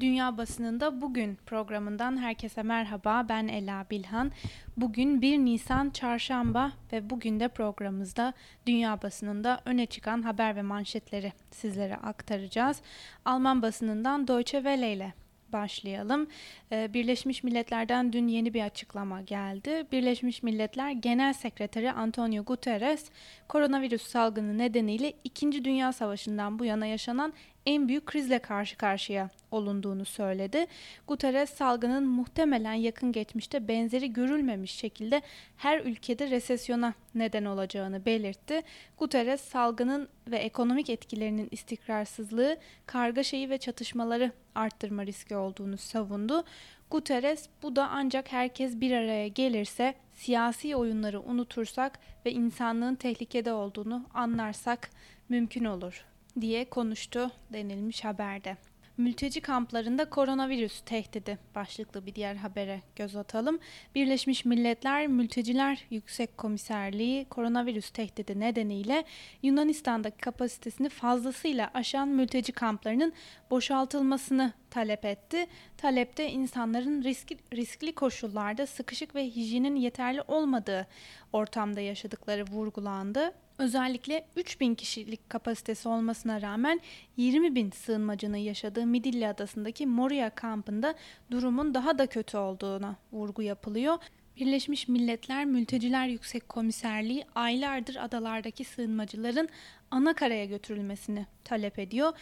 Dünya Basınında Bugün programından herkese merhaba. Ben Ela Bilhan. Bugün 1 Nisan Çarşamba ve bugün de programımızda Dünya Basınında öne çıkan haber ve manşetleri sizlere aktaracağız. Alman basınından Deutsche Welle ile başlayalım. Ee, Birleşmiş Milletler'den dün yeni bir açıklama geldi. Birleşmiş Milletler Genel Sekreteri Antonio Guterres, koronavirüs salgını nedeniyle 2. Dünya Savaşı'ndan bu yana yaşanan en büyük krizle karşı karşıya olunduğunu söyledi. Guterres salgının muhtemelen yakın geçmişte benzeri görülmemiş şekilde her ülkede resesyona neden olacağını belirtti. Guterres salgının ve ekonomik etkilerinin istikrarsızlığı, kargaşayı ve çatışmaları arttırma riski olduğunu savundu. Guterres bu da ancak herkes bir araya gelirse, siyasi oyunları unutursak ve insanlığın tehlikede olduğunu anlarsak mümkün olur diye konuştu denilmiş haberde. Mülteci kamplarında koronavirüs tehdidi başlıklı bir diğer habere göz atalım. Birleşmiş Milletler Mülteciler Yüksek Komiserliği koronavirüs tehdidi nedeniyle Yunanistan'daki kapasitesini fazlasıyla aşan mülteci kamplarının boşaltılmasını talep etti. Talepte insanların riskli, riskli koşullarda sıkışık ve hijyenin yeterli olmadığı ortamda yaşadıkları vurgulandı. Özellikle 3000 kişilik kapasitesi olmasına rağmen 20 bin sığınmacının yaşadığı Midilli Adası'ndaki Moria kampında durumun daha da kötü olduğuna vurgu yapılıyor. Birleşmiş Milletler Mülteciler Yüksek Komiserliği aylardır adalardaki sığınmacıların ana karaya götürülmesini talep ediyor.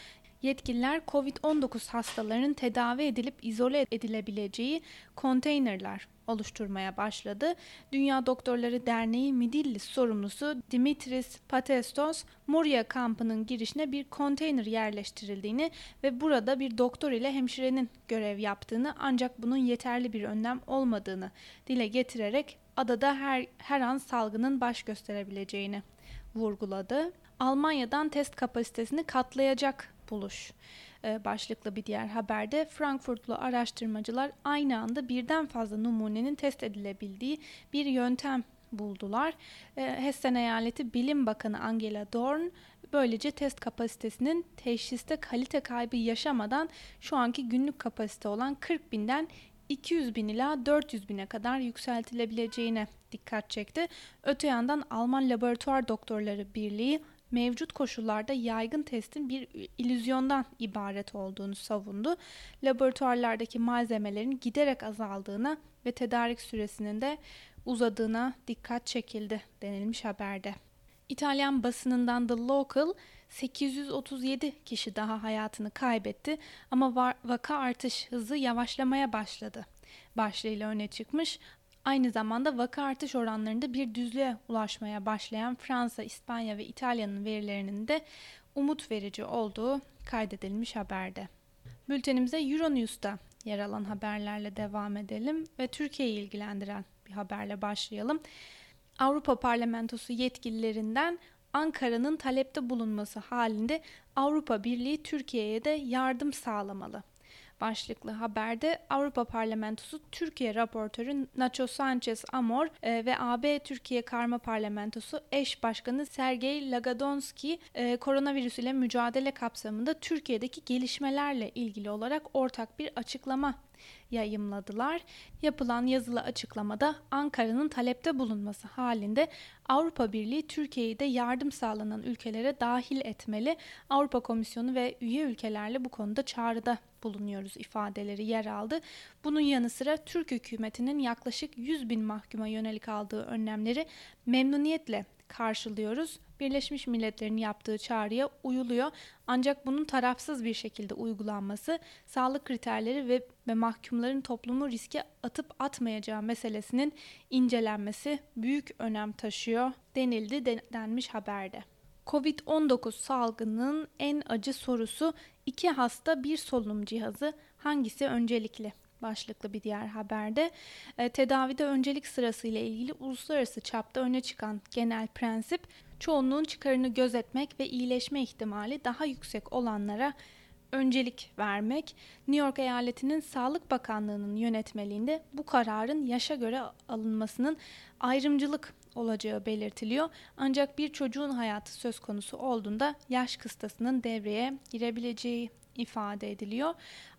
Yetkililer COVID-19 hastalarının tedavi edilip izole edilebileceği konteynerler oluşturmaya başladı. Dünya Doktorları Derneği Midilli sorumlusu Dimitris Patestos, Moria kampının girişine bir konteyner yerleştirildiğini ve burada bir doktor ile hemşirenin görev yaptığını ancak bunun yeterli bir önlem olmadığını dile getirerek adada her, her an salgının baş gösterebileceğini vurguladı. Almanya'dan test kapasitesini katlayacak buluş başlıklı bir diğer haberde Frankfurtlu araştırmacılar aynı anda birden fazla numunenin test edilebildiği bir yöntem buldular. E, Hessen Eyaleti Bilim Bakanı Angela Dorn böylece test kapasitesinin teşhiste kalite kaybı yaşamadan şu anki günlük kapasite olan 40 binden 200 bin ila 400 bine kadar yükseltilebileceğine dikkat çekti. Öte yandan Alman Laboratuvar Doktorları Birliği mevcut koşullarda yaygın testin bir ilüzyondan ibaret olduğunu savundu. Laboratuvarlardaki malzemelerin giderek azaldığına ve tedarik süresinin de uzadığına dikkat çekildi denilmiş haberde. İtalyan basınından The Local 837 kişi daha hayatını kaybetti ama vaka artış hızı yavaşlamaya başladı. Başlığıyla öne çıkmış Aynı zamanda vaka artış oranlarında bir düzlüğe ulaşmaya başlayan Fransa, İspanya ve İtalya'nın verilerinin de umut verici olduğu kaydedilmiş haberde. Bültenimize Euronews'ta yer alan haberlerle devam edelim ve Türkiye'yi ilgilendiren bir haberle başlayalım. Avrupa Parlamentosu yetkililerinden Ankara'nın talepte bulunması halinde Avrupa Birliği Türkiye'ye de yardım sağlamalı başlıklı haberde Avrupa Parlamentosu Türkiye raportörü Nacho Sanchez Amor e, ve AB Türkiye Karma Parlamentosu eş başkanı Sergey Lagadonski e, koronavirüs ile mücadele kapsamında Türkiye'deki gelişmelerle ilgili olarak ortak bir açıklama yayımladılar. Yapılan yazılı açıklamada Ankara'nın talepte bulunması halinde Avrupa Birliği Türkiye'yi de yardım sağlanan ülkelere dahil etmeli. Avrupa Komisyonu ve üye ülkelerle bu konuda çağrıda bulunuyoruz ifadeleri yer aldı. Bunun yanı sıra Türk hükümetinin yaklaşık 100 bin mahkuma yönelik aldığı önlemleri memnuniyetle karşılıyoruz. Birleşmiş Milletler'in yaptığı çağrıya uyuluyor. Ancak bunun tarafsız bir şekilde uygulanması, sağlık kriterleri ve, ve mahkumların toplumu riske atıp atmayacağı meselesinin incelenmesi büyük önem taşıyor denildi denmiş haberde. Covid-19 salgının en acı sorusu iki hasta bir solunum cihazı hangisi öncelikli? başlıklı bir diğer haberde e, tedavide öncelik sırası ile ilgili uluslararası çapta öne çıkan genel prensip çoğunluğun çıkarını gözetmek ve iyileşme ihtimali daha yüksek olanlara öncelik vermek. New York eyaletinin Sağlık Bakanlığı'nın yönetmeliğinde bu kararın yaşa göre alınmasının ayrımcılık olacağı belirtiliyor. Ancak bir çocuğun hayatı söz konusu olduğunda yaş kıstasının devreye girebileceği ifade ediliyor.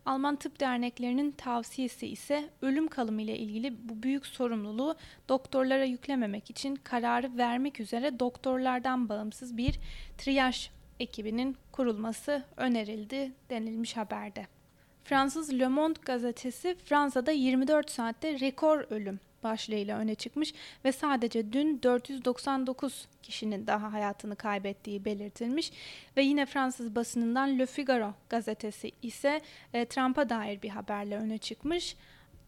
Alman Tıp Derneklerinin tavsiyesi ise ölüm kalımı ile ilgili bu büyük sorumluluğu doktorlara yüklememek için kararı vermek üzere doktorlardan bağımsız bir triyaj ekibinin kurulması önerildi denilmiş haberde. Fransız Le Monde gazetesi Fransa'da 24 saatte rekor ölüm başlığıyla öne çıkmış ve sadece dün 499 kişinin daha hayatını kaybettiği belirtilmiş ve yine Fransız basınından Le Figaro gazetesi ise e, Trump'a dair bir haberle öne çıkmış.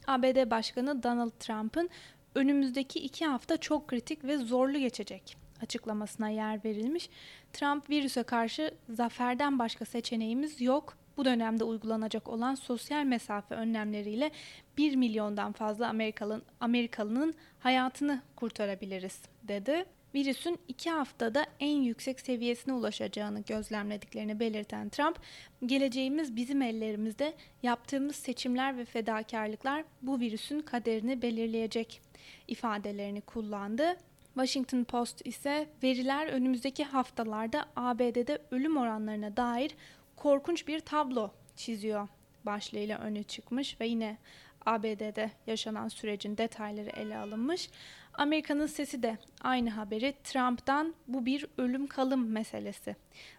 ABD Başkanı Donald Trump'ın önümüzdeki iki hafta çok kritik ve zorlu geçecek açıklamasına yer verilmiş. Trump virüse karşı zaferden başka seçeneğimiz yok bu dönemde uygulanacak olan sosyal mesafe önlemleriyle 1 milyondan fazla Amerikalı, Amerikalının hayatını kurtarabiliriz dedi. Virüsün iki haftada en yüksek seviyesine ulaşacağını gözlemlediklerini belirten Trump, geleceğimiz bizim ellerimizde yaptığımız seçimler ve fedakarlıklar bu virüsün kaderini belirleyecek ifadelerini kullandı. Washington Post ise veriler önümüzdeki haftalarda ABD'de ölüm oranlarına dair korkunç bir tablo çiziyor başlığıyla öne çıkmış ve yine ABD'de yaşanan sürecin detayları ele alınmış. Amerika'nın sesi de aynı haberi Trump'tan bu bir ölüm kalım meselesi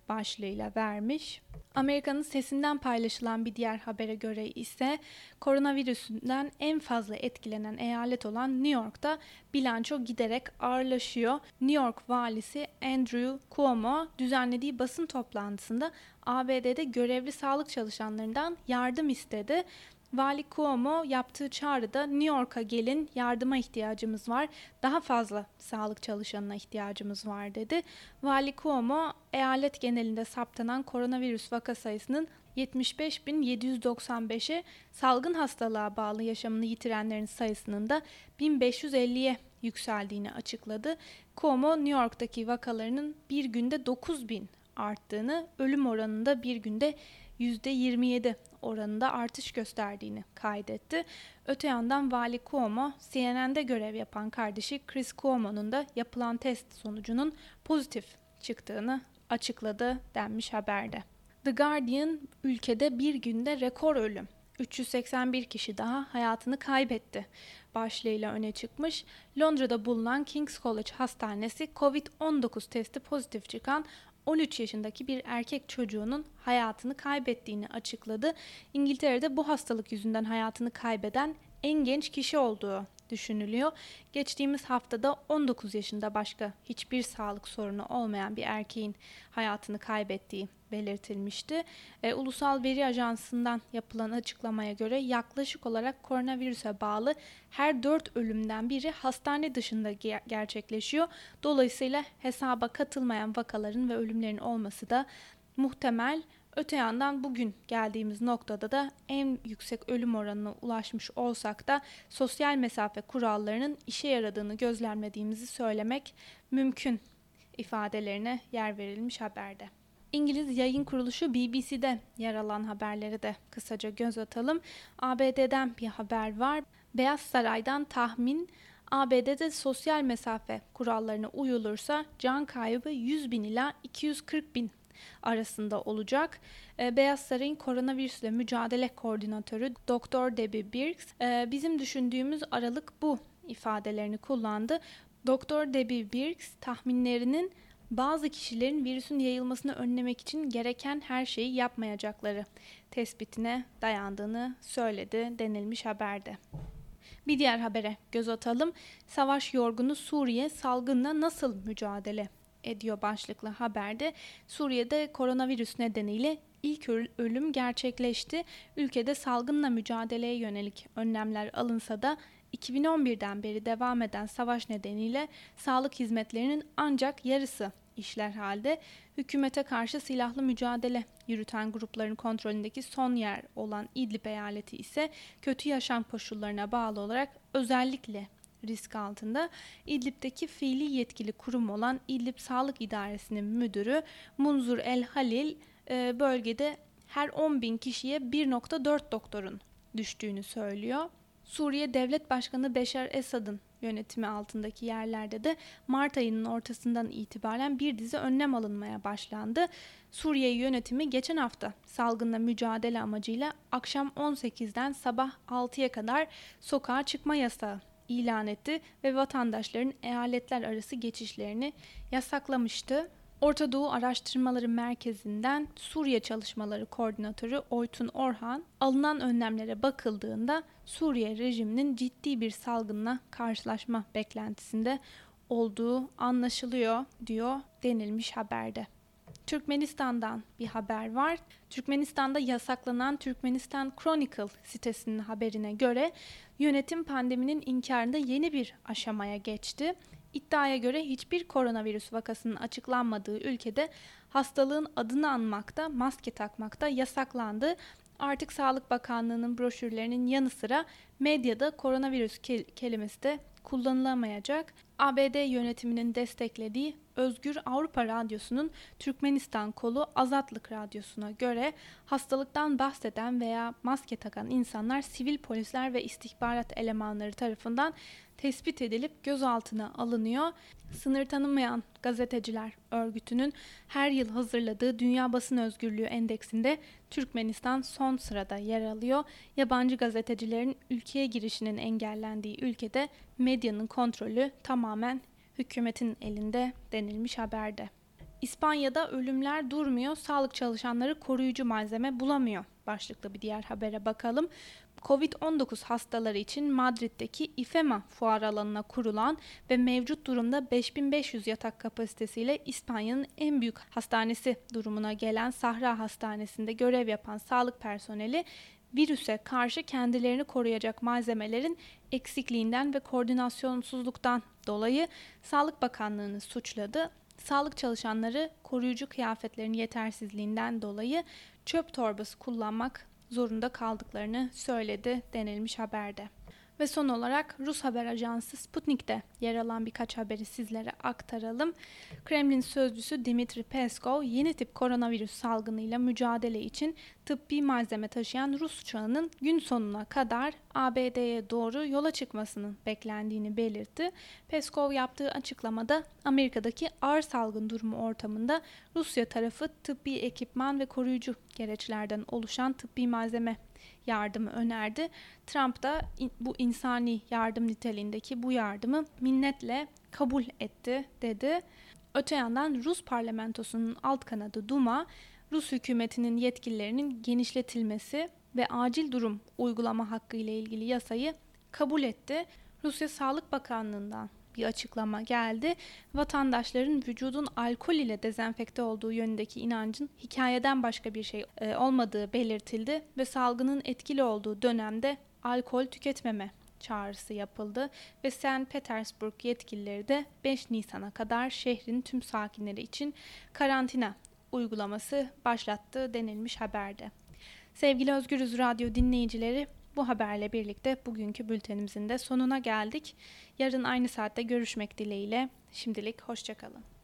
başlığıyla vermiş. Amerika'nın sesinden paylaşılan bir diğer habere göre ise koronavirüsünden en fazla etkilenen eyalet olan New York'ta bilanço giderek ağırlaşıyor. New York valisi Andrew Cuomo düzenlediği basın toplantısında ABD'de görevli sağlık çalışanlarından yardım istedi. Vali Cuomo yaptığı çağrıda New York'a gelin yardıma ihtiyacımız var. Daha fazla sağlık çalışanına ihtiyacımız var dedi. Vali Cuomo eyalet genelinde saptanan koronavirüs vaka sayısının 75.795'e salgın hastalığa bağlı yaşamını yitirenlerin sayısının da 1550'ye yükseldiğini açıkladı. Cuomo New York'taki vakalarının bir günde 9000 arttığını, ölüm oranında bir günde %27 oranında artış gösterdiğini kaydetti. Öte yandan Vali Cuomo, CNN'de görev yapan kardeşi Chris Cuomo'nun da yapılan test sonucunun pozitif çıktığını açıkladı denmiş haberde. The Guardian ülkede bir günde rekor ölüm 381 kişi daha hayatını kaybetti başlığıyla öne çıkmış. Londra'da bulunan King's College Hastanesi COVID-19 testi pozitif çıkan 13 yaşındaki bir erkek çocuğunun hayatını kaybettiğini açıkladı. İngiltere'de bu hastalık yüzünden hayatını kaybeden en genç kişi olduğu düşünülüyor. Geçtiğimiz haftada 19 yaşında başka hiçbir sağlık sorunu olmayan bir erkeğin hayatını kaybettiği belirtilmişti. E, Ulusal Veri Ajansı'ndan yapılan açıklamaya göre yaklaşık olarak koronavirüse bağlı her 4 ölümden biri hastane dışında ger- gerçekleşiyor. Dolayısıyla hesaba katılmayan vakaların ve ölümlerin olması da muhtemel. Öte yandan bugün geldiğimiz noktada da en yüksek ölüm oranına ulaşmış olsak da sosyal mesafe kurallarının işe yaradığını gözlemlediğimizi söylemek mümkün ifadelerine yer verilmiş haberde. İngiliz yayın kuruluşu BBC'de yer alan haberleri de kısaca göz atalım. ABD'den bir haber var. Beyaz Saray'dan tahmin ABD'de sosyal mesafe kurallarına uyulursa can kaybı 100 bin ila 240 bin arasında olacak. E, Beyaz Saray'ın koronavirüsle mücadele koordinatörü Dr. Debbie Birx e, bizim düşündüğümüz aralık bu ifadelerini kullandı. Dr. Debbie Birx tahminlerinin bazı kişilerin virüsün yayılmasını önlemek için gereken her şeyi yapmayacakları tespitine dayandığını söyledi denilmiş haberde. Bir diğer habere göz atalım. Savaş yorgunu Suriye salgınla nasıl mücadele ediyor başlıklı haberde. Suriye'de koronavirüs nedeniyle ilk ölüm gerçekleşti. Ülkede salgınla mücadeleye yönelik önlemler alınsa da 2011'den beri devam eden savaş nedeniyle sağlık hizmetlerinin ancak yarısı işler halde hükümete karşı silahlı mücadele yürüten grupların kontrolündeki son yer olan İdlib eyaleti ise kötü yaşam koşullarına bağlı olarak özellikle risk altında. İdlib'deki fiili yetkili kurum olan İdlib Sağlık İdaresi'nin müdürü Munzur El Halil e, bölgede her 10 bin kişiye 1.4 doktorun düştüğünü söylüyor. Suriye Devlet Başkanı Beşar Esad'ın yönetimi altındaki yerlerde de Mart ayının ortasından itibaren bir dizi önlem alınmaya başlandı. Suriye yönetimi geçen hafta salgınla mücadele amacıyla akşam 18'den sabah 6'ya kadar sokağa çıkma yasağı ilan etti ve vatandaşların eyaletler arası geçişlerini yasaklamıştı. Orta Doğu Araştırmaları Merkezi'nden Suriye Çalışmaları Koordinatörü Oytun Orhan, alınan önlemlere bakıldığında Suriye rejiminin ciddi bir salgınla karşılaşma beklentisinde olduğu anlaşılıyor diyor denilmiş haberde. Türkmenistan'dan bir haber var. Türkmenistan'da yasaklanan Türkmenistan Chronicle sitesinin haberine göre yönetim pandeminin inkarında yeni bir aşamaya geçti. İddiaya göre hiçbir koronavirüs vakasının açıklanmadığı ülkede hastalığın adını anmakta, maske takmakta yasaklandı. Artık Sağlık Bakanlığı'nın broşürlerinin yanı sıra medyada koronavirüs kelimesi de kullanılamayacak. ABD yönetiminin desteklediği Özgür Avrupa Radyosu'nun Türkmenistan kolu Azatlık Radyosu'na göre hastalıktan bahseden veya maske takan insanlar sivil polisler ve istihbarat elemanları tarafından tespit edilip gözaltına alınıyor. Sınır tanımayan gazeteciler örgütünün her yıl hazırladığı Dünya Basın Özgürlüğü Endeksinde Türkmenistan son sırada yer alıyor. Yabancı gazetecilerin ülkeye girişinin engellendiği ülkede medyanın kontrolü tamamen hükümetin elinde denilmiş haberde. İspanya'da ölümler durmuyor, sağlık çalışanları koruyucu malzeme bulamıyor başlıklı bir diğer habere bakalım. Covid-19 hastaları için Madrid'deki IFEMA fuar alanına kurulan ve mevcut durumda 5500 yatak kapasitesiyle İspanya'nın en büyük hastanesi durumuna gelen Sahra Hastanesi'nde görev yapan sağlık personeli virüse karşı kendilerini koruyacak malzemelerin eksikliğinden ve koordinasyonsuzluktan dolayı Sağlık Bakanlığı'nı suçladı. Sağlık çalışanları koruyucu kıyafetlerin yetersizliğinden dolayı çöp torbası kullanmak zorunda kaldıklarını söyledi denilmiş haberde. Ve son olarak Rus haber ajansı Sputnik'te yer alan birkaç haberi sizlere aktaralım. Kremlin sözcüsü Dimitri Peskov yeni tip koronavirüs salgınıyla mücadele için tıbbi malzeme taşıyan Rus uçağının gün sonuna kadar ABD'ye doğru yola çıkmasının beklendiğini belirtti. Peskov yaptığı açıklamada Amerika'daki ağır salgın durumu ortamında Rusya tarafı tıbbi ekipman ve koruyucu gereçlerden oluşan tıbbi malzeme yardımı önerdi. Trump da bu insani yardım niteliğindeki bu yardımı minnetle kabul etti dedi. Öte yandan Rus parlamentosunun alt kanadı Duma, Rus hükümetinin yetkililerinin genişletilmesi ve acil durum uygulama hakkı ile ilgili yasayı kabul etti. Rusya Sağlık Bakanlığı'ndan bir açıklama geldi. Vatandaşların vücudun alkol ile dezenfekte olduğu yönündeki inancın hikayeden başka bir şey e, olmadığı belirtildi ve salgının etkili olduğu dönemde alkol tüketmeme çağrısı yapıldı ve St. Petersburg yetkilileri de 5 Nisan'a kadar şehrin tüm sakinleri için karantina uygulaması başlattı denilmiş haberde. Sevgili Özgürüz Radyo dinleyicileri bu haberle birlikte bugünkü bültenimizin de sonuna geldik. Yarın aynı saatte görüşmek dileğiyle. Şimdilik hoşçakalın.